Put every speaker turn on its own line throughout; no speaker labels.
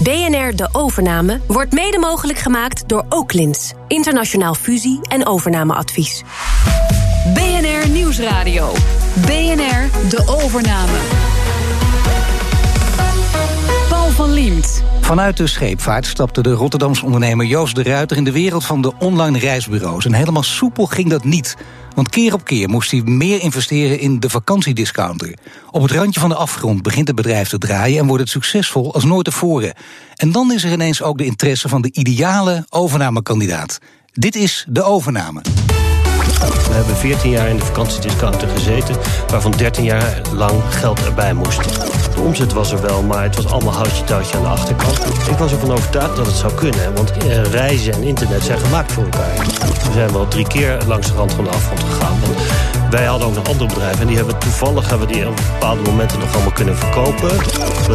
BNR De Overname wordt mede mogelijk gemaakt door Oaklins. Internationaal fusie- en overnameadvies.
BNR Nieuwsradio. BNR De Overname. Paul van Liemt.
Vanuit de scheepvaart stapte de Rotterdamse ondernemer Joost de Ruiter in de wereld van de online reisbureaus. En helemaal soepel ging dat niet. Want keer op keer moest hij meer investeren in de vakantiediscounter. Op het randje van de afgrond begint het bedrijf te draaien en wordt het succesvol als nooit tevoren. En dan is er ineens ook de interesse van de ideale overnamekandidaat. Dit is de overname.
We hebben 14 jaar in de vakantiediscounter gezeten, waarvan 13 jaar lang geld erbij moest. De omzet was er wel, maar het was allemaal houtje touwtje aan de achterkant. Ik was ervan overtuigd dat het zou kunnen, want eh, reizen en internet zijn gemaakt voor elkaar. We zijn wel drie keer langs de rand van de afgrond gegaan. Wij hadden ook nog andere bedrijven en die hebben toevallig hebben die op bepaalde momenten nog allemaal kunnen verkopen.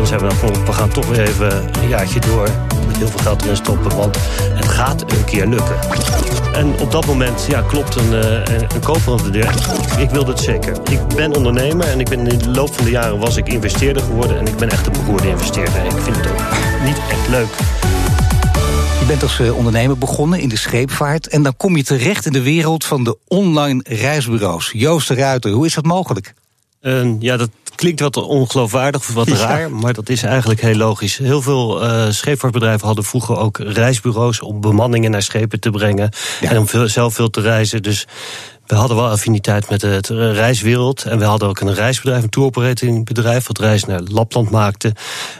Zijn we dan we gaan toch weer even een jaartje door heel veel geld erin stoppen, want het gaat een keer lukken. En op dat moment ja, klopt een, uh, een koper op de deur. Ik wilde het zeker. Ik ben ondernemer en ik ben in de loop van de jaren was ik investeerder geworden. En ik ben echt een beroerde investeerder. Ik vind het ook niet echt leuk.
Je bent als eh, ondernemer begonnen in de scheepvaart... en dan kom je terecht in de wereld van de online reisbureaus. Joost de Ruiter, hoe is dat mogelijk?
Uh, ja, dat klinkt wat ongeloofwaardig, wat raar, maar dat is eigenlijk heel logisch. Heel veel uh, scheepvaartbedrijven hadden vroeger ook reisbureaus om bemanningen naar schepen te brengen ja. en om veel, zelf veel te reizen. Dus we hadden wel affiniteit met de reiswereld. En we hadden ook een reisbedrijf, een touroperatingbedrijf, wat reis naar Lapland maakte.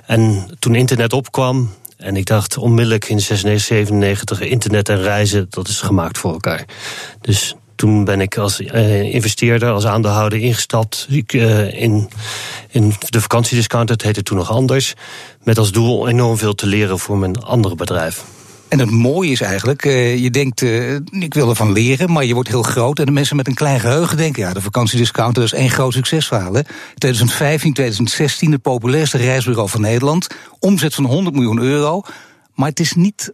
En toen internet opkwam, en ik dacht onmiddellijk in 96, 97, internet en reizen, dat is gemaakt voor elkaar. Dus toen ben ik als uh, investeerder, als aandeelhouder ingestapt uh, in, in de vakantiediscount. Dat heette toen nog anders. Met als doel enorm veel te leren voor mijn andere bedrijf.
En het mooie is eigenlijk, uh, je denkt, ik wil ervan leren, maar je wordt heel groot. En de mensen met een klein geheugen denken, ja, de vakantiediscount dat is één groot succesverhaal. Hè? 2015, 2016, het populairste reisbureau van Nederland. Omzet van 100 miljoen euro. Maar het is niet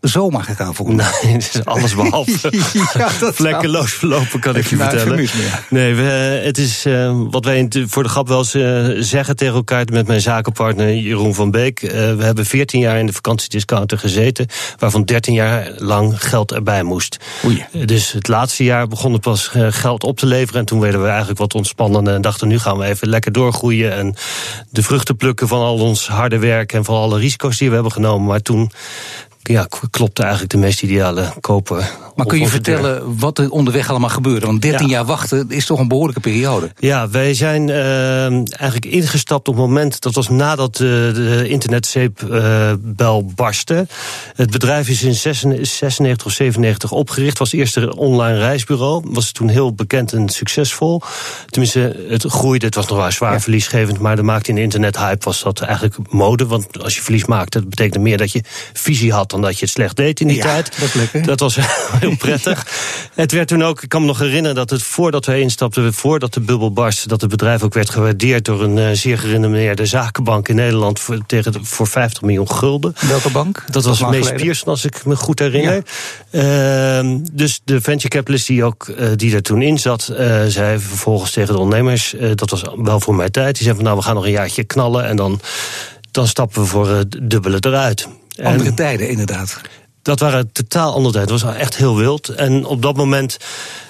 zomaar gegaan voor
Nee, het is alles behalve ja, vlekkeloos verlopen, kan ik je vertellen. Nee, we, het is uh, wat wij voor de grap wel eens uh, zeggen tegen elkaar met mijn zakenpartner Jeroen van Beek. Uh, we hebben 14 jaar in de vakantiediscounter gezeten, waarvan 13 jaar lang geld erbij moest.
Oei.
Dus het laatste jaar begonnen pas geld op te leveren en toen werden we eigenlijk wat ontspannender en dachten nu gaan we even lekker doorgroeien en de vruchten plukken van al ons harde werk en van alle risico's die we hebben genomen. Maar toen ja, klopte eigenlijk de meest ideale koper.
Maar kun je vertellen wat er onderweg allemaal gebeurde? Want 13 ja. jaar wachten is toch een behoorlijke periode?
Ja, wij zijn uh, eigenlijk ingestapt op het moment... dat was nadat uh, de internetzeepbel uh, barstte. Het bedrijf is in 96 of 97 opgericht. was eerst een online reisbureau. Was toen heel bekend en succesvol. Tenminste, het groeide. Het was nog wel zwaar ja. verliesgevend... maar de maakte in de internethype was dat eigenlijk mode. Want als je verlies maakte, dat betekende meer dat je visie had... dat je het slecht deed in die
ja,
tijd.
Dat,
dat was heel prettig. Het werd toen ook, ik kan me nog herinneren dat het voordat wij instapten, voordat de bubbel barstte, dat het bedrijf ook werd gewaardeerd door een uh, zeer gerenommeerde zakenbank in Nederland voor, tegen de, voor 50 miljoen gulden.
Welke bank?
Dat was Mees Pierson, als ik me goed herinner. Ja. Uh, dus de venture capitalist die, ook, uh, die er toen in zat, uh, zei vervolgens tegen de ondernemers, dat was wel voor mijn tijd, die zei van nou we gaan nog een jaartje knallen en dan, dan stappen we voor het dubbele eruit.
Andere en, tijden, inderdaad.
Dat waren totaal andere tijden. Het was echt heel wild. En op dat moment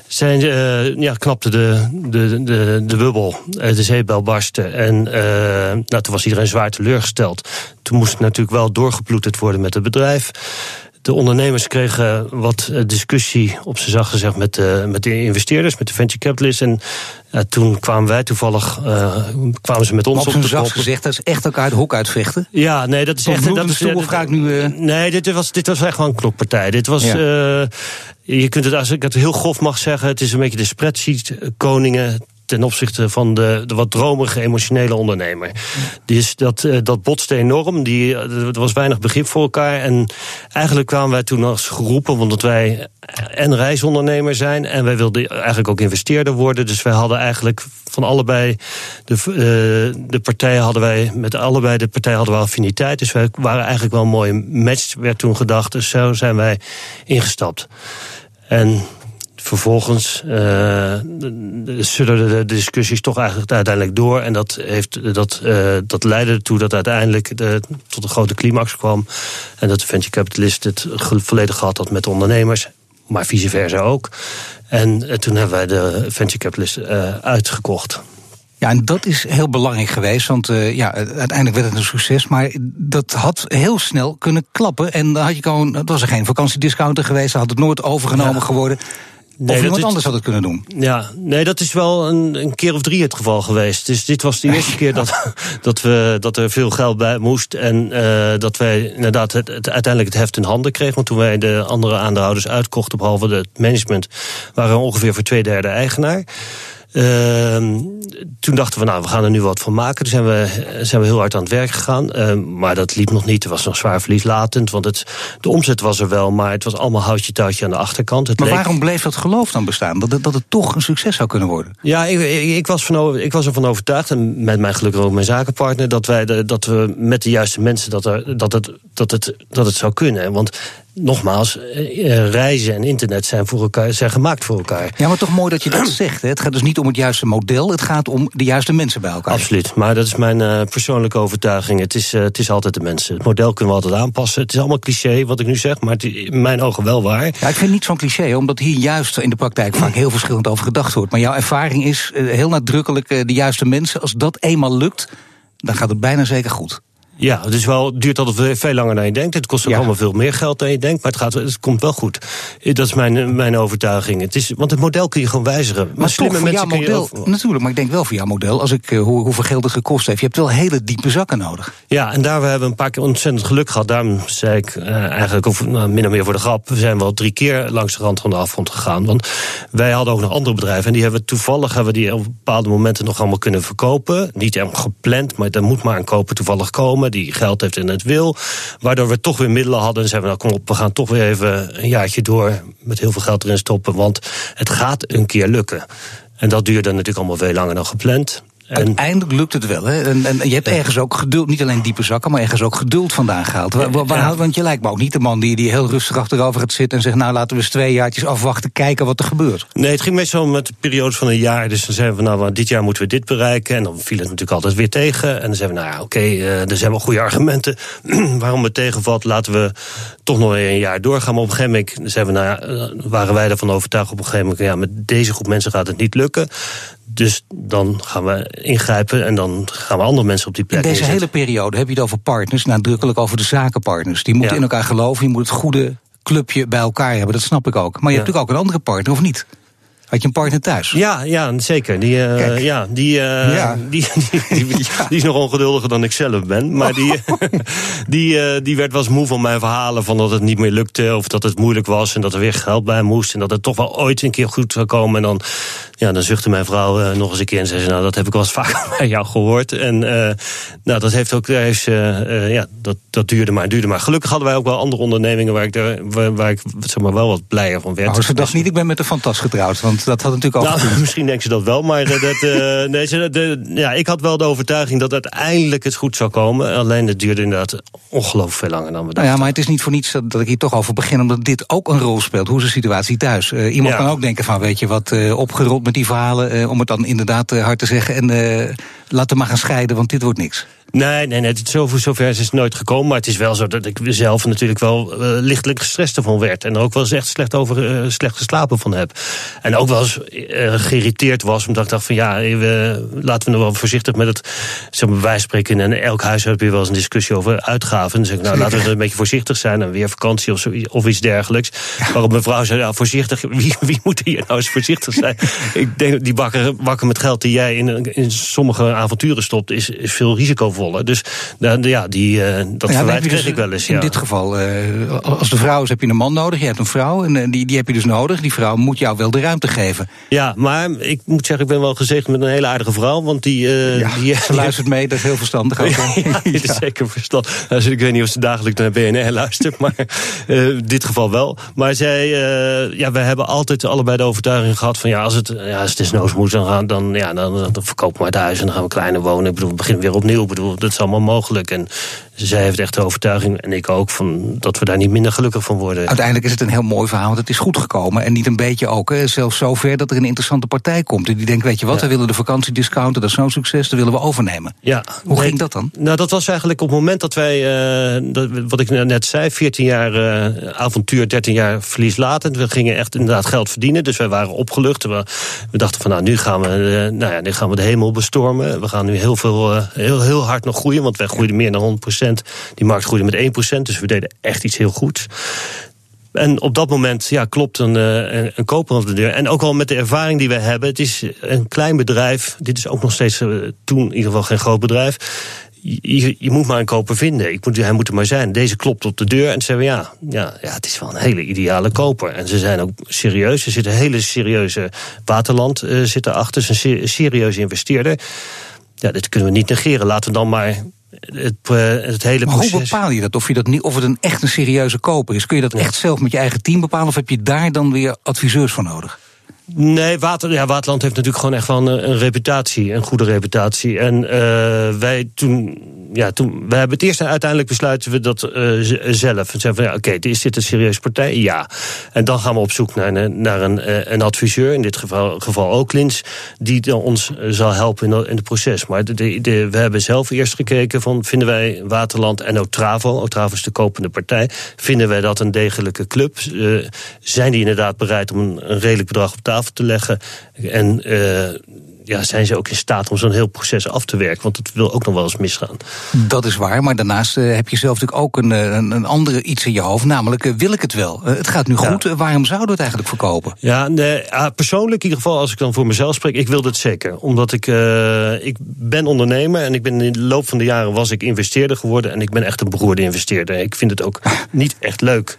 zijn, uh, ja, knapte de, de, de, de bubbel, de zeebel barstte. En uh, nou, toen was iedereen zwaar teleurgesteld. Toen moest het natuurlijk wel doorgeploeterd worden met het bedrijf. De ondernemers kregen wat discussie op zijn zacht gezegd met de, met de investeerders, met de venture capitalists. En ja, toen kwamen wij toevallig, uh, kwamen ze met ons
op,
op
de zacht gezegd, dat is echt elkaar de hok uitvechten.
Ja, nee, dat is
Tot
echt.
Dat is,
dat,
ga ik nu. Uh...
Nee, dit was, dit was echt wel een klokpartij. Dit was. Ja. Uh, je kunt het, als ik het heel grof mag zeggen, het is een beetje de spreadsheet koningen ten opzichte van de, de wat dromige, emotionele ondernemer. Dus dat, dat botste enorm. Die, er was weinig begrip voor elkaar. En eigenlijk kwamen wij toen als geroepen, omdat wij en reisondernemer zijn. En wij wilden eigenlijk ook investeerder worden. Dus wij hadden eigenlijk van allebei de, uh, de partijen hadden wij, met allebei de partijen hadden we affiniteit. Dus wij waren eigenlijk wel een mooie match, werd toen gedacht. Dus zo zijn wij ingestapt. En vervolgens uh, zullen de discussies toch eigenlijk uiteindelijk door. En dat, heeft, dat, uh, dat leidde ertoe dat uiteindelijk de, tot een grote climax kwam. En dat de venture capitalist het volledig gehad had met de ondernemers. Maar vice versa ook. En toen hebben wij de venture capitalist uitgekocht.
Ja, en dat is heel belangrijk geweest, want uh, ja, uiteindelijk werd het een succes. Maar dat had heel snel kunnen klappen. En dan had je gewoon, het was er geen vakantiediscounter geweest, dan had het nooit overgenomen ja. geworden. Nee, of iemand anders had het kunnen doen.
Ja, nee, dat is wel een, een, keer of drie het geval geweest. Dus dit was de eerste keer dat, dat, we, dat er veel geld bij moest. En uh, dat wij inderdaad het, het, uiteindelijk het heft in handen kregen. Want toen wij de andere aandeelhouders uitkochten, behalve het management, waren we ongeveer voor twee derde eigenaar. Uh, toen dachten we, nou, we gaan er nu wat van maken. Toen zijn we, zijn we heel hard aan het werk gegaan. Uh, maar dat liep nog niet. Er was nog zwaar verlies latend. Want het, de omzet was er wel, maar het was allemaal houtje touwtje aan de achterkant. Het
maar waarom bleef dat geloof dan bestaan? Dat het, dat het toch een succes zou kunnen worden?
Ja, ik, ik, ik was, van, ik was ervan overtuigd, en met mijn gelukkig ook mijn zakenpartner, dat, wij de, dat we met de juiste mensen dat, er, dat, het, dat, het, dat het zou kunnen. Want nogmaals, eh, reizen en internet zijn, voor elkaar, zijn gemaakt voor elkaar.
Ja, maar toch mooi dat je dat zegt. Hè? Het gaat dus niet om het juiste model, het gaat om de juiste mensen bij elkaar.
Absoluut, maar dat is mijn uh, persoonlijke overtuiging. Het is, uh, het is altijd de mensen. Het model kunnen we altijd aanpassen. Het is allemaal cliché wat ik nu zeg, maar het is in mijn ogen wel waar. Ja,
ik vind het niet zo'n cliché, omdat hier juist in de praktijk vaak heel verschillend over gedacht wordt. Maar jouw ervaring is heel nadrukkelijk de juiste mensen. Als dat eenmaal lukt, dan gaat het bijna zeker goed.
Ja, het is wel, duurt altijd veel langer dan je denkt. Het kost ook allemaal veel meer geld dan je denkt. Maar het, gaat, het komt wel goed. Dat is mijn, mijn overtuiging. Het is, want het model kun je gewoon wijzigen.
Maar, maar slimme mensen jouw model, je Natuurlijk, maar ik denk wel voor jouw model. Als ik uh, hoe, hoeveel geld het gekost heeft. Je hebt wel hele diepe zakken nodig.
Ja, en daar we hebben we een paar keer ontzettend geluk gehad. Daarom zei ik uh, eigenlijk, of, nou, min of meer voor de grap... we zijn wel drie keer langs de rand van de afgrond gegaan. Want wij hadden ook nog andere bedrijven. En die hebben toevallig hebben we die op bepaalde momenten nog allemaal kunnen verkopen. Niet helemaal gepland, maar er moet maar een koper toevallig komen. Die geld heeft in het wil. Waardoor we toch weer middelen hadden. En zeiden we, nou kom op, we gaan toch weer even een jaartje door met heel veel geld erin stoppen. Want het gaat een keer lukken. En dat duurde natuurlijk allemaal veel langer dan gepland.
En Uiteindelijk lukt het wel. Hè? En, en, je hebt ergens ook geduld, niet alleen diepe zakken, maar ergens ook geduld vandaan gehaald. Waar, waar, want je lijkt me ook niet de man die, die heel rustig achterover gaat zitten en zegt: Nou, laten we eens twee jaartjes afwachten, kijken wat er gebeurt.
Nee, het ging meestal met periodes van een jaar. Dus dan zeiden we: Nou, dit jaar moeten we dit bereiken. En dan viel het natuurlijk altijd weer tegen. En dan zeiden we: Nou ja, oké, okay, uh, er zijn wel goede argumenten waarom het tegenvalt. Laten we toch nog een jaar doorgaan. Maar op een gegeven moment zeiden we: Nou ja, eh, waren wij ervan overtuigd op een gegeven moment: Ja, met deze groep mensen gaat het niet lukken. Dus dan gaan we ingrijpen en dan gaan we andere mensen op die plek
In deze hele periode heb je het over partners, nadrukkelijk over de zakenpartners. Die moeten in elkaar geloven, je moet het goede clubje bij elkaar hebben, dat snap ik ook. Maar je hebt natuurlijk ook een andere partner, of niet? Had je een partner thuis?
Ja, ja zeker. Die, uh, ja, die, uh, ja. Die, die, die, die, is nog ongeduldiger dan ik zelf ben. Maar die, die, uh, die werd wel eens moe van mijn verhalen. Van dat het niet meer lukte. Of dat het moeilijk was. En dat er weer geld bij moest. En dat het toch wel ooit een keer goed zou komen. En dan, ja, dan zuchtte mijn vrouw nog eens een keer. En zei ze, nou, dat heb ik wel eens vaak bij jou gehoord. En nou, dat heeft ook. Heeft, ja, dat, dat duurde maar, duurde maar. Gelukkig hadden wij ook wel andere ondernemingen. Waar ik, daar, waar, waar ik zeg maar, wel wat blijer van werd.
Maar ze dacht niet, ik ben met een fantast getrouwd. Want dat had natuurlijk ook.
Nou, misschien denken ze dat wel, maar dat, uh, nee, ze, de, ja, ik had wel de overtuiging dat uiteindelijk het goed zou komen. Alleen het duurde inderdaad ongelooflijk veel langer dan we dachten.
Nou ja, maar het is niet voor niets dat, ik hier toch over begin, omdat dit ook een rol speelt. Hoe is de situatie thuis? Uh, iemand kan ook denken van, weet je wat, uh, opgerold met die verhalen, om het dan inderdaad hard te zeggen. En laten we maar gaan scheiden, want dit wordt niks.
Nee, nee, nee zover, zover is het nooit gekomen. Maar het is wel zo dat ik zelf natuurlijk wel uh, lichtelijk gestrest ervan werd. En er ook wel eens echt slecht, over, uh, slecht geslapen van heb. En ook wel eens uh, geïrriteerd was. Omdat ik dacht van ja, we, laten we nog wel voorzichtig met het zeg maar, wij spreken. In elk huis heb je wel eens een discussie over uitgaven. Dan zeg ik nou laten we een beetje voorzichtig zijn. En weer vakantie of, zo, of iets dergelijks. Ja. Waarop mijn vrouw zei, ja, voorzichtig. Wie, wie moet hier nou eens voorzichtig zijn? ik denk die bakken, bakken met geld die jij in, in sommige avonturen stopt, is, is veel risico dus ja, die, uh, dat ja, verwijt kreeg dus ik wel eens.
Ja. In dit geval, uh, als de vrouw is, heb je een man nodig. Je hebt een vrouw en uh, die, die heb je dus nodig. Die vrouw moet jou wel de ruimte geven.
Ja, maar ik moet zeggen, ik ben wel gezegend met een hele aardige vrouw. Want die...
ja,
die
ze luistert mee, dat is heel verstandig ook.
ja, ja, is zeker verstandig. Nou, ik weet niet of ze dagelijks naar BNR luistert, maar in dit geval wel. Maar zij, ja, we hebben altijd allebei de overtuiging gehad van ja, als het, ja, als het desnoods moet, dan, gaan, dan, ja, dan, dan verkopen we het huis en dan gaan we kleiner wonen. Ik bedoel, we beginnen weer opnieuw. Ik bedoel, dat is allemaal mogelijk. En zij heeft echt de overtuiging, en ik ook, van, dat we daar niet minder gelukkig van worden.
Uiteindelijk is het een heel mooi verhaal, want het is goed gekomen. En niet een beetje ook, hè, zelfs zover dat er een interessante partij komt. Die denkt, weet je wat, we willen de vakantiediscounter, dat is zo'n succes, dat willen we overnemen.
Ja,
Hoe ging dat dan?
Nou, dat was eigenlijk op het moment dat wij, uh, dat, wat ik net zei, 14 jaar uh, avontuur, 13 jaar verlieslatend. We gingen echt inderdaad geld verdienen, dus wij waren opgelucht. We, we dachten van, nou, nu gaan, we, uh, nou ja, nu gaan we de hemel bestormen. We gaan nu heel, veel, heel, heel hard nog groeien, want wij groeiden meer dan 100 die markt groeide met 1%, dus we deden echt iets heel goeds. En op dat moment ja, klopt een, een, een koper op de deur. En ook al met de ervaring die we hebben. Het is een klein bedrijf. Dit is ook nog steeds toen in ieder geval geen groot bedrijf. Je, moet maar een koper vinden. Ik moet, hij moet er maar zijn. Deze klopt op de deur en zeggen we ja, ja, ja, het is wel een hele ideale koper. En ze zijn ook serieus. Er zit een hele serieuze waterland uh, zit erachter. Een serieuze investeerder. Ja, dit kunnen we niet negeren. Laten we dan maar het, het hele
maar
proces.
hoe bepaal je dat? Of, je dat niet, of het een echt een serieuze koper is? Kun je dat echt zelf met je eigen team bepalen? Of heb je daar dan weer adviseurs voor nodig?
Nee, ja, Waterland heeft natuurlijk gewoon echt wel een, een reputatie, een goede reputatie. En uh, wij toen, ja, toen, wij hebben het eerst en uiteindelijk besluiten we dat uh, zelf. En zeggen van ja, oké, is dit een serieuze partij? Ja. En dan gaan we op zoek naar, naar een, een adviseur, in dit geval, geval ook Lins, die ons zal helpen in, in het proces. Maar de, de, we hebben zelf eerst gekeken van vinden wij Waterland en Otravo, Otravo is de kopende partij, vinden wij dat een degelijke club? Zijn die inderdaad bereid om een, een redelijk bedrag op tafel te leggen. En uh, ja, zijn ze ook in staat om zo'n heel proces af te werken? Want het wil ook nog wel eens misgaan.
Dat is waar, maar daarnaast uh, heb je zelf natuurlijk ook een, een, een andere iets in je hoofd. Namelijk, uh, wil ik het wel? het gaat nu goed, ja. waarom zouden we het eigenlijk verkopen?
Ja, nee, persoonlijk in ieder geval, als ik dan voor mezelf spreek, ik wil het zeker. Omdat ik, ik ben ondernemer en ik ben in de loop van de jaren was ik investeerder geworden. En ik ben echt een beroerde investeerder. Ik vind het ook niet echt leuk.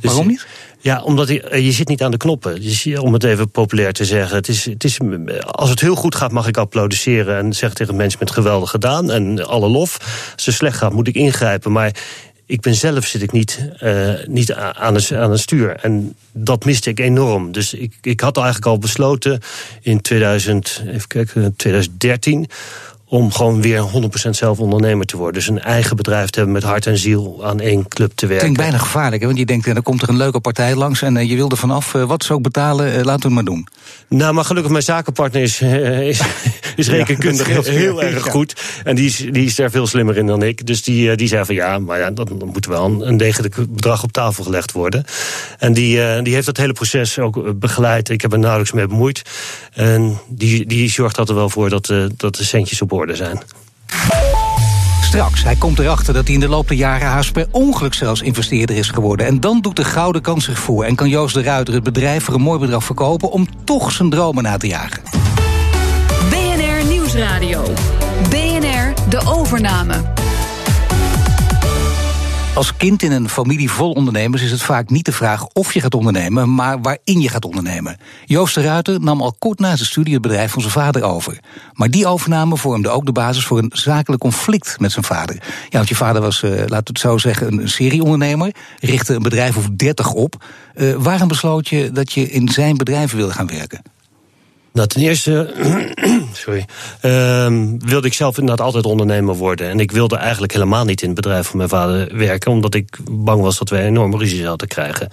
Dus waarom niet?
Ja, omdat je, je zit niet aan de knoppen. Dus, om het even populair te zeggen. Het is, het is, als het heel goed gaat, mag ik applaudisseren en zeggen tegen het management geweldig gedaan en alle lof. Als het slecht gaat, moet ik ingrijpen. Maar ik ben zelf zit ik niet, uh, niet aan, het, aan het stuur. En dat miste ik enorm. Dus ik, ik had eigenlijk al besloten in 2000, even kijken, 2013 om gewoon weer 100% zelf ondernemer te worden. Dus een eigen bedrijf te hebben met hart en ziel aan één club te werken.
Klinkt bijna gevaarlijk, hè? want je denkt, dan komt er een leuke partij langs... en uh, je wil er vanaf, uh, wat ze ook betalen, laten we het maar doen.
Nou, maar gelukkig, mijn zakenpartner is, is, is rekenkundig ja, heel, heel erg ja. goed. En die is, die is daar veel slimmer in dan ik. Dus die, die zei van ja, maar ja, dan, dan moet wel een, een degelijk bedrag op tafel gelegd worden. En die, die heeft dat hele proces ook begeleid. Ik heb er nauwelijks mee bemoeid. En die, die zorgt er wel voor dat, dat de centjes op zijn.
Straks, hij komt erachter dat hij in de loop der jaren haast per ongeluk zelfs investeerder is geworden. En dan doet de gouden kans zich voor en kan Joost de Ruiter het bedrijf voor een mooi bedrag verkopen om toch zijn dromen na te jagen.
BNR Nieuwsradio. BNR De Overname.
Als kind in een familie vol ondernemers is het vaak niet de vraag of je gaat ondernemen, maar waarin je gaat ondernemen. Joost de Ruiter nam al kort na zijn studie het bedrijf van zijn vader over. Maar die overname vormde ook de basis voor een zakelijk conflict met zijn vader. Ja, want je vader was, uh, laten we het zo zeggen, een serieondernemer, richtte een bedrijf of 30 op. Uh, waarom besloot je dat je in zijn bedrijf wilde gaan werken?
Nou, ten eerste sorry, uh, wilde ik zelf inderdaad altijd ondernemer worden. En ik wilde eigenlijk helemaal niet in het bedrijf van mijn vader werken... omdat ik bang was dat we enorme ruzie zouden krijgen.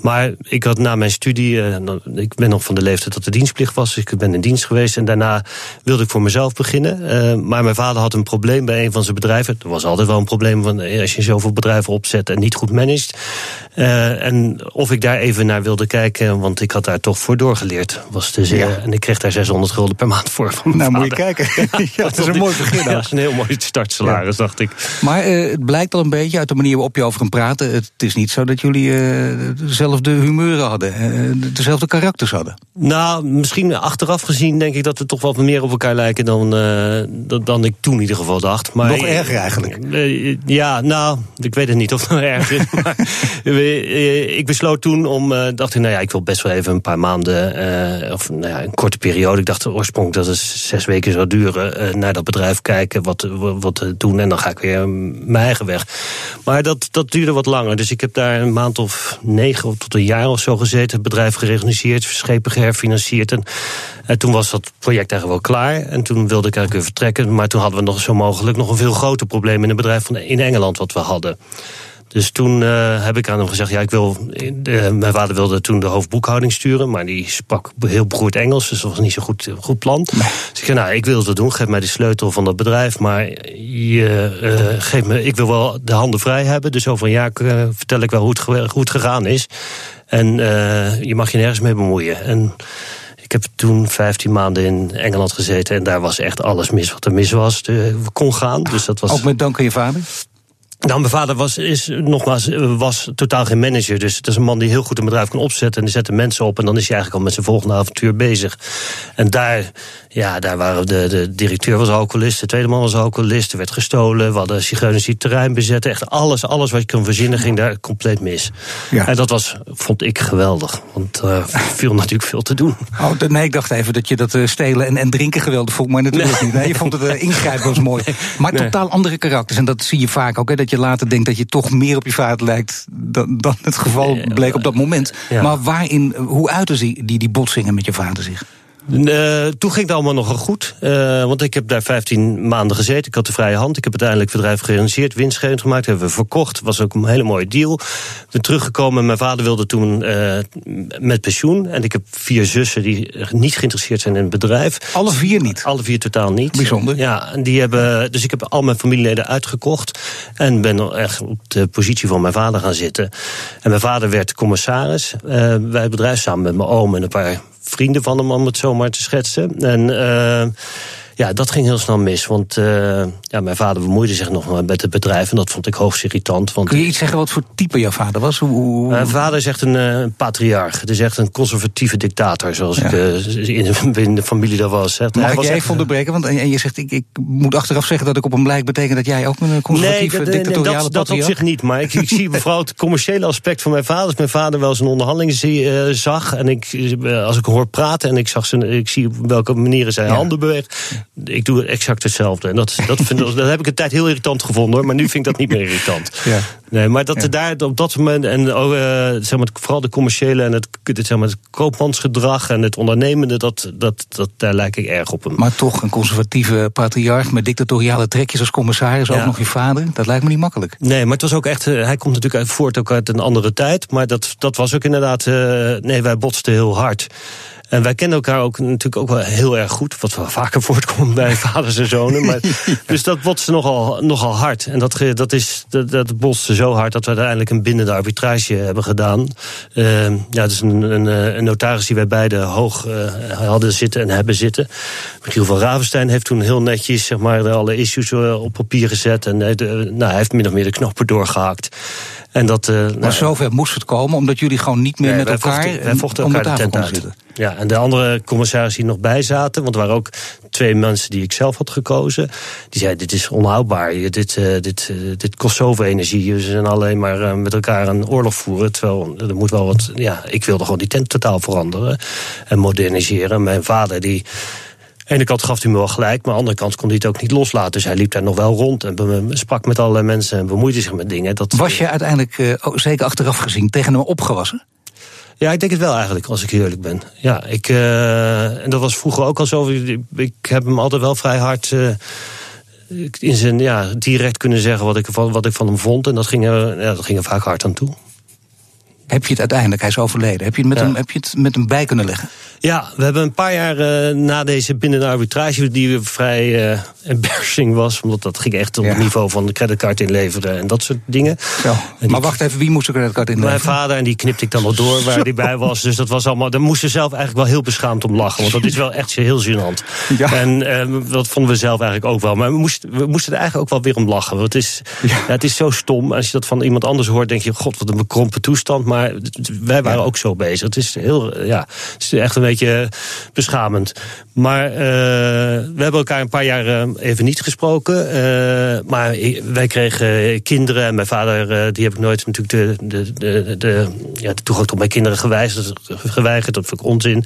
Maar ik had na mijn studie... Uh, ik ben nog van de leeftijd dat de dienstplicht was... dus ik ben in dienst geweest en daarna wilde ik voor mezelf beginnen. Uh, maar mijn vader had een probleem bij een van zijn bedrijven. Er was altijd wel een probleem van als je zoveel bedrijven opzet... en niet goed managt. Uh, en of ik daar even naar wilde kijken... want ik had daar toch voor doorgeleerd, was te zeer... Ja. En ik kreeg daar 600 gulden per maand voor van
Nou,
vader.
moet je kijken. ja, dat is een mooi begin.
Ja, dat is een heel mooi startsalaris, ja. dacht ik.
Maar uh, het blijkt al een beetje uit de manier waarop je over kan praten. Het is niet zo dat jullie uh, dezelfde humeuren hadden, uh, dezelfde karakters hadden.
Nou, misschien achteraf gezien denk ik dat we toch wat meer op elkaar lijken dan, dan, dan ik toen in ieder geval dacht. Maar,
Nog erger eigenlijk.
ja, nou, ik weet het niet of het nog erg is. maar ik besloot toen om, dacht ik, nou ja, ik wil best wel even een paar maanden, of nou ja, korte periode. Ik dacht oorspronkelijk dat het zes weken zou duren. Uh, naar dat bedrijf kijken, wat, wat, wat doen. En dan ga ik weer mijn eigen weg. Maar dat, dat duurde wat langer. Dus ik heb daar een maand of negen tot een jaar of zo gezeten. Het bedrijf gereorganiseerd, schepen geherfinancierd. En, en toen was dat project eigenlijk wel klaar. En toen wilde ik eigenlijk weer vertrekken. Maar toen hadden we nog zo mogelijk nog een veel groter probleem in het bedrijf van, in Engeland wat we hadden. Dus toen uh, heb ik aan hem gezegd: ja, ik wil. Mijn vader wilde toen de hoofdboekhouding sturen, maar die sprak heel beroerd Engels, dus dat was niet zo goed, goed plan. Dus ik zei: Nou, ik wil het doen, geef mij de sleutel van dat bedrijf, maar je, uh, geef me, ik wil wel de handen vrij hebben. Dus over een jaar vertel ik wel hoe het, hoe het gegaan is. En je mag je nergens mee bemoeien. En ik heb toen 15 maanden in Engeland gezeten en daar was echt alles mis wat er mis was. De, kon gaan. Dus dat was...
Ook met dank aan je vader?
Nou, mijn vader was, is, nogmaals, was totaal geen manager. Dus het is een man die heel goed een bedrijf kan opzetten. En die zette mensen op. En dan is hij eigenlijk al met zijn volgende avontuur bezig. En daar, ja, daar waren de, de directeur was alcoholist. De tweede man was alcoholist. Er werd gestolen. We hadden zigeuners die het terrein bezetten. Echt alles, alles wat je kan verzinnen ging daar compleet mis. Ja. En dat was, vond ik geweldig. Want er uh, viel natuurlijk veel te doen.
Oh, nee, ik dacht even dat je dat uh, stelen en, en drinken geweldig vond. Maar natuurlijk nee. niet. Nee, je vond het uh, ingrijpen was mooi. Maar nee. totaal andere karakters. En dat zie je vaak ook. Hè, dat je later denkt dat je toch meer op je vader lijkt dan, dan het geval bleek op dat moment. Ja. Maar waarin, hoe uiten die, die botsingen met je vader zich?
Uh, toen ging het allemaal nogal goed. Uh, want ik heb daar 15 maanden gezeten. Ik had de vrije hand. Ik heb uiteindelijk het bedrijf gerealiseerd, winstgevend gemaakt. Hebben we verkocht. Was ook een hele mooie deal. Ben teruggekomen. Mijn vader wilde toen uh, met pensioen. En ik heb vier zussen die niet geïnteresseerd zijn in het bedrijf.
Alle vier niet?
Alle vier totaal niet.
Bijzonder.
Ja, en die hebben, dus ik heb al mijn familieleden uitgekocht. En ben echt op de positie van mijn vader gaan zitten. En mijn vader werd commissaris bij het bedrijf samen met mijn oom en een paar vrienden van hem, om het zo maar te schetsen. En uh, ja, dat ging heel snel mis. Want uh, ja, mijn vader bemoeide zich nog met het bedrijf. En dat vond ik hoogst irritant. Want
Kun je iets zeggen wat voor type jouw vader was? Hoe, hoe...
Mijn vader is echt een uh, patriarch. Het is echt een conservatieve dictator. Zoals ja. ik uh, in, in, de familie daar was. Echt.
Mag
Hij
ik je even onderbreken? Want en je zegt, ik, ik moet achteraf zeggen dat ik op een blijk betekent dat jij ook een conservatieve
nee,
dictatoriale
nee, dat, dat op zich niet. Maar ik, ik zie vooral het commerciële aspect van mijn vader. Als mijn vader wel zijn onderhandeling zie, zag. En ik, als ik hoor praten en ik, zag zijn, ik zie op welke manieren zijn ja. handen beweegt. Ik doe exact hetzelfde. En dat, dat, vind, dat heb ik een tijd heel irritant gevonden. Maar nu vind ik dat niet meer irritant.
Ja.
Nee, maar dat ja. daar op dat moment. En uh, zeg maar, vooral de commerciële en het, het, zeg maar, het koopmansgedrag en het ondernemende. Dat, dat, dat, daar lijk ik erg op hem.
Maar toch een conservatieve patriarch met dictatoriale trekjes als commissaris. Ook nog je vader. Dat lijkt me niet makkelijk.
Nee, maar het was ook echt. Uh, hij komt natuurlijk uit, voort ook uit een andere tijd. Maar dat, dat was ook inderdaad. Uh, nee, wij botsten heel hard. En wij kennen elkaar ook natuurlijk ook wel heel erg goed. Wat wel vaker voortkomt bij vaders en zonen. Maar, dus dat botste nogal, nogal hard. En dat, dat, is, dat, dat botste zo hard dat we uiteindelijk een bindende arbitrage hebben gedaan. Uh, ja, dus een, een, een, notaris die wij beide hoog uh, hadden zitten en hebben zitten. Michiel van Ravenstein heeft toen heel netjes zeg maar, alle issues op papier gezet. En nou, hij heeft min of meer de knoppen doorgehakt. En dat, uh,
maar nou, zover moest het komen, omdat jullie gewoon niet meer
nee,
met elkaar,
vochten, wij vochten elkaar de tent uit.
Zitten.
Ja, en de andere commissaris die nog bij zaten, want er waren ook twee mensen die ik zelf had gekozen, die zeiden: Dit is onhoudbaar, dit, uh, dit, uh, dit kost zoveel energie. We zijn alleen maar met elkaar een oorlog voeren. Terwijl er moet wel wat. Ja, ik wilde gewoon die tent totaal veranderen en moderniseren. Mijn vader die. Ene kant gaf hij me wel gelijk, maar aan de andere kant kon hij het ook niet loslaten. Dus hij liep daar nog wel rond en sprak met allerlei mensen en bemoeide zich met dingen. Dat,
Was je uiteindelijk, uh, zeker achteraf gezien, tegen hem opgewassen?
Ja, ik denk het wel eigenlijk, als ik eerlijk ben. Ja, ik, uh, en dat was vroeger ook al zo. Ik, ik heb hem altijd wel vrij hard uh, in zijn, ja, direct kunnen zeggen wat ik, van, wat ik van hem vond. En dat ging, er, ja, dat ging er vaak hard aan toe.
Heb je het uiteindelijk, hij is overleden, heb je het met, ja. hem, heb je het met hem bij kunnen leggen?
Ja, we hebben een paar jaar uh, na deze binnen arbitrage, die vrij uh, embarrassing was, omdat dat ging echt op ja. het niveau van de creditcard inleveren en dat soort dingen.
Die, maar wacht even, wie moest de creditcard inleveren?
Mijn vader, en die knipte ik dan wel door waar hij bij was. Dus dat was allemaal, daar moesten zelf eigenlijk wel heel beschaamd om lachen, want dat is wel echt heel gênant. Ja. En uh, dat vonden we zelf eigenlijk ook wel. Maar we moesten, we moesten er eigenlijk ook wel weer om lachen. Want het is, ja. Ja, het is zo stom. Als je dat van iemand anders hoort, denk je, god, wat een bekrompen toestand. Maar wij waren ook zo bezig. Het is heel, ja, het is echt een beetje beschamend. Maar uh, we hebben elkaar een paar jaar even niet gesproken. Uh, maar wij kregen kinderen. En mijn vader, die heb ik nooit natuurlijk de, de, de, de, ja, de toegang tot mijn kinderen geweigerd. geweigerd. Dat vind ik onzin.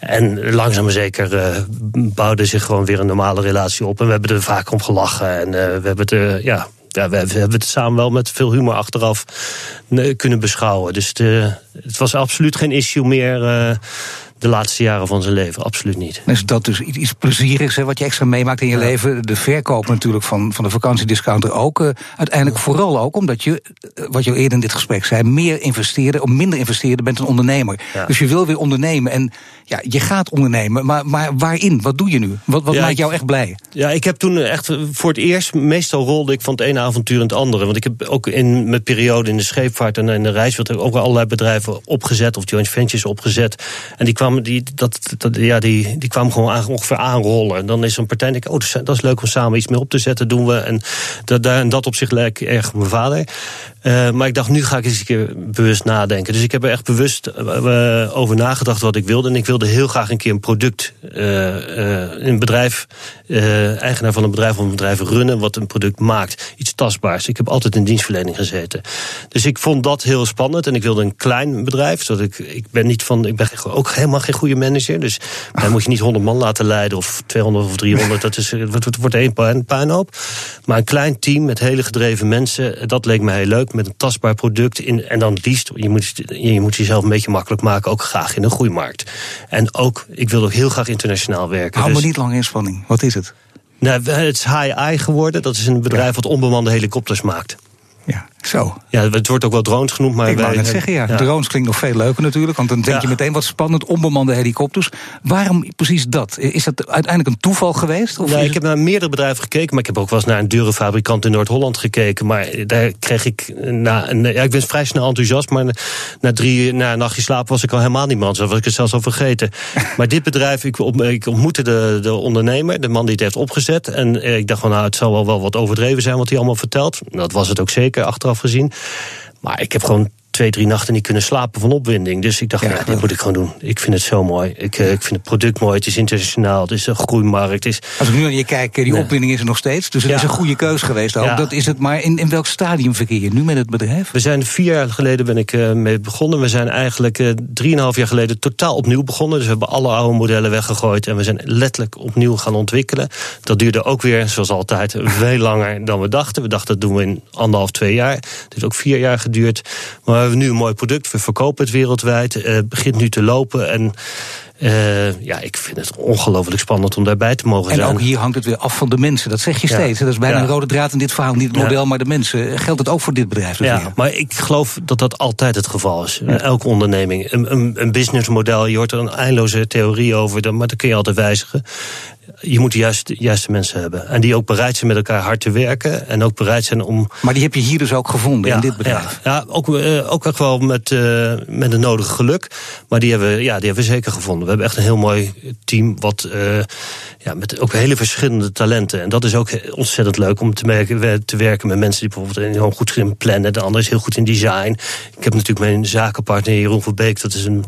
En langzaam maar zeker bouwde zich gewoon weer een normale relatie op. En we hebben er vaak om gelachen. En we hebben het, ja, ja, we, hebben het samen wel met veel humor achteraf kunnen beschouwen. Dus het was absoluut geen issue meer de laatste jaren van zijn leven. Absoluut niet.
Is dat dus iets plezierigs, hè, wat je extra meemaakt in je leven? De verkoop natuurlijk van, van de vakantiediscounter ook. Uh, uiteindelijk vooral ook omdat je, eh, wat je eerder in dit gesprek zei, meer investeerde, of minder investeerde bent een ondernemer. Dus je wil weer ondernemen. En ja, je gaat ondernemen, maar, maar waarin? Wat doe je nu? Wat, wat maakt jou echt blij?
Ja, ik heb toen echt voor het eerst, meestal rolde ik van het ene avontuur in het andere. Want ik heb ook in mijn periode in de scheepvaart en in de reiswereld ook allerlei bedrijven opgezet of joint ventures opgezet. En die kwamen, die, dat, dat, ja, die, die kwamen gewoon ongeveer aanrollen. En dan is zo'n partij, denk ik, oh, dat is leuk om samen iets mee op te zetten, doen we. En dat, en dat op zich lijkt erg mijn vader. Uh, maar ik dacht, nu ga ik eens een keer bewust nadenken. Dus ik heb er echt bewust uh, over nagedacht wat ik wilde. En ik wilde heel graag een keer een product, een bedrijf, eigenaar van een bedrijf of een bedrijf runnen wat een product maakt. Iets tastbaars. Ik heb altijd in dienstverlening gezeten. Dus ik vond dat heel spannend. En ik wilde een klein bedrijf. Zodat ik, ik ben niet van, ik ben ook helemaal geen goede manager. Dus dan moet je niet 100 man laten leiden of 200 of 300. Dat is, het wordt één puinhoop. Maar een klein team met hele gedreven mensen, dat leek me heel leuk met een tastbaar product. In, en dan liefst, je moet, je moet jezelf een beetje makkelijk maken, ook graag in een groeimarkt. En ook, ik wil ook heel graag internationaal werken.
Hou dus, me niet lang in spanning. Wat is het?
Nou, het is HI geworden. Dat is een bedrijf wat onbemande helikopters maakt.
Ja, zo.
Ja, het wordt ook wel drones genoemd. Maar
ik wou net zeggen, ja. Drones klinkt nog veel leuker natuurlijk. Want dan denk je meteen wat spannend, onbemande helikopters. Waarom precies dat? Is dat uiteindelijk een toeval geweest?
Of nee, ik heb naar meerdere bedrijven gekeken. Maar ik heb ook wel eens naar een deurenfabrikant in Noord-Holland gekeken. Maar daar kreeg ik... Na een, ja, ik ben vrij snel enthousiast. Maar na, drie, na een nachtje slaap was ik al helemaal niet man. Zo was ik het zelfs al vergeten. maar dit bedrijf, ik, ik ontmoette de, de ondernemer. De man die het heeft opgezet. En eh, ik dacht van nou, het zal wel, wel wat overdreven zijn wat hij allemaal vertelt. Dat was het ook zeker, achteraf gezien. Maar ik heb gewoon twee, drie nachten niet kunnen slapen van opwinding. Dus ik dacht, ja, dit moet ik gewoon doen. Ik vind het zo mooi. Ik, uh, ik vind het product mooi. Het is internationaal. Het is een groeimarkt. Is...
Als ik nu naar je kijk, die opwinding is er nog steeds. Dus het is een goede keus geweest ook. Dat is het. Maar in, in welk stadium verkeer je nu met het bedrijf?
We zijn vier jaar geleden ben ik uh, mee begonnen. We zijn eigenlijk uh, drieënhalf jaar geleden totaal opnieuw begonnen. Dus we hebben alle oude modellen weggegooid. En we zijn letterlijk opnieuw gaan ontwikkelen. Dat duurde ook weer, zoals altijd, veel langer dan we dachten. We dachten, dat doen we in anderhalf, twee jaar. Het heeft ook vier jaar geduurd. Maar hebben nu een mooi product. We verkopen het wereldwijd. Het uh, begint nu te lopen. En uh, ja, ik vind het ongelooflijk spannend om daarbij te mogen
en
zijn.
En ook hier hangt het weer af van de mensen. Dat zeg je steeds. Dat is bijna een rode draad in dit verhaal. Niet het model, maar de mensen. Geldt het ook voor dit bedrijf?
Ja, weer? maar ik geloof dat dat altijd het geval is. Elke onderneming. Een, een, een businessmodel, je hoort er een eindeloze theorie over. Maar dat kun je altijd wijzigen je moet de juiste, mensen hebben. En die ook bereid zijn met elkaar hard te werken. En ook bereid zijn om.
Maar die heb je hier dus ook gevonden in dit bedrijf?
Ja, ja ook, uh, ook echt wel met, uh, met het nodige geluk. Maar die hebben, ja, die hebben we zeker gevonden. We hebben echt een heel mooi team. Wat, uh, ja, met ook hele verschillende talenten. En dat is ook ontzettend leuk om te, merken, te werken met mensen die bijvoorbeeld heel goed in plannen. De ander is heel goed in design. Ik heb natuurlijk mijn zakenpartner Jeroen van Beek. Dat is een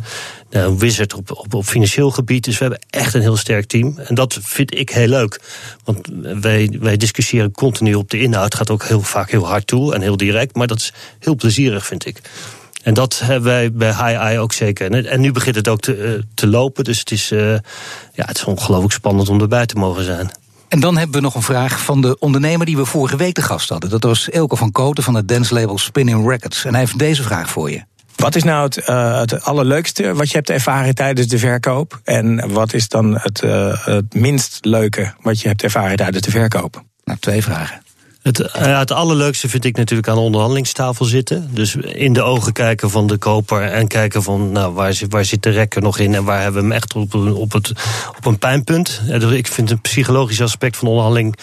een wizard op, op, op financieel gebied. Dus we hebben echt een heel sterk team. En dat vind ik heel leuk. Want wij, wij discussiëren continu op de inhoud. Gaat ook heel vaak heel hard toe en heel direct. Maar dat is heel plezierig, vind ik. En dat hebben wij bij High ook zeker. En nu begint het ook te, eh, te lopen. Dus het is, uh, ja, het is ongelooflijk spannend om erbij te mogen zijn.
En dan hebben we nog een vraag van de ondernemer die we vorige week te gast hadden. Dat was Elke van Koten van het dance label Spinning Records. En hij heeft deze vraag voor je.
Wat is nou het, uh, het allerleukste wat je hebt ervaren tijdens de verkoop? En wat is dan het, uh, het minst leuke wat je hebt ervaren tijdens de verkoop?
Nou, twee vragen.
Het, ja, het allerleukste vind ik natuurlijk aan de onderhandelingstafel zitten. Dus in de ogen kijken van de koper en kijken van nou, waar, zit, waar zit de rekker nog in en waar hebben we hem echt op, op, het, op een pijnpunt. Dus ik vind het psychologisch aspect van onderhandeling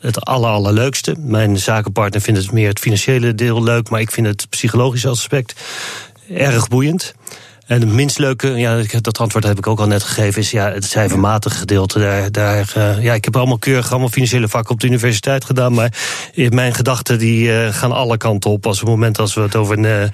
het aller, allerleukste. Mijn zakenpartner vindt het meer het financiële deel leuk, maar ik vind het psychologische aspect erg boeiend. En het minst leuke, ja, dat antwoord heb ik ook al net gegeven, is ja, het cijfermatige gedeelte. Daar, daar, uh, ja, ik heb allemaal keurig allemaal financiële vakken op de universiteit gedaan, maar mijn gedachten die uh, gaan alle kanten op. Als het moment als we het over uh,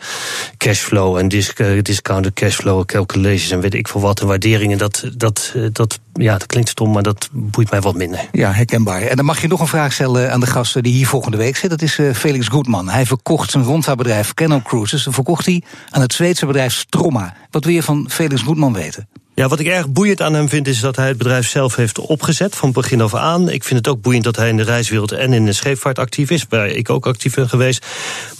cashflow en disc, discounted cashflow calculations en weet ik veel wat en waarderingen, dat, dat, dat, ja, dat klinkt stom, maar dat boeit mij wat minder.
Ja, herkenbaar. En dan mag je nog een vraag stellen aan de gasten die hier volgende week zit. Dat is Felix Goedman. Hij verkocht zijn rondvaartbedrijf Canal Cruises. verkocht hij aan het Zweedse bedrijf Stromma. Wat wil je van Felix Goedman weten?
Ja, wat ik erg boeiend aan hem vind is dat hij het bedrijf zelf heeft opgezet van begin af aan. Ik vind het ook boeiend dat hij in de reiswereld en in de scheepvaart actief is, waar ik ook actief ben geweest.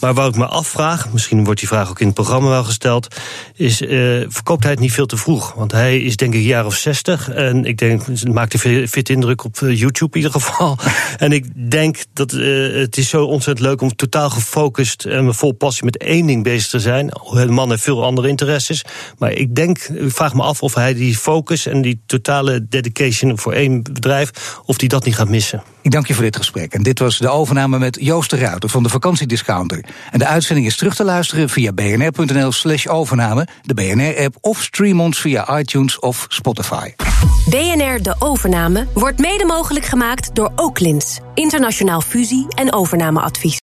Maar waar ik me afvraag, misschien wordt die vraag ook in het programma wel gesteld, is uh, verkoopt hij het niet veel te vroeg? Want hij is denk ik een jaar of zestig en ik denk, het maakt een fit indruk op eh, YouTube in ieder geval. en ik denk dat uh, het is zo ontzettend leuk om totaal gefocust en vol passie met één ding bezig te zijn. De man heeft veel andere interesses, maar ik denk, ik vraag me af of hij hij die focus en die totale dedication voor één bedrijf, of die dat niet gaat missen.
Ik dank je voor dit gesprek. En dit was de overname met Joost de Ruiter van de vakantiediscounter. En de uitzending is terug te luisteren via bnr.nl slash overname, de BNR-app of stream ons via iTunes of Spotify.
BNR De Overname wordt mede mogelijk gemaakt door Oaklins, internationaal fusie- en overnameadvies.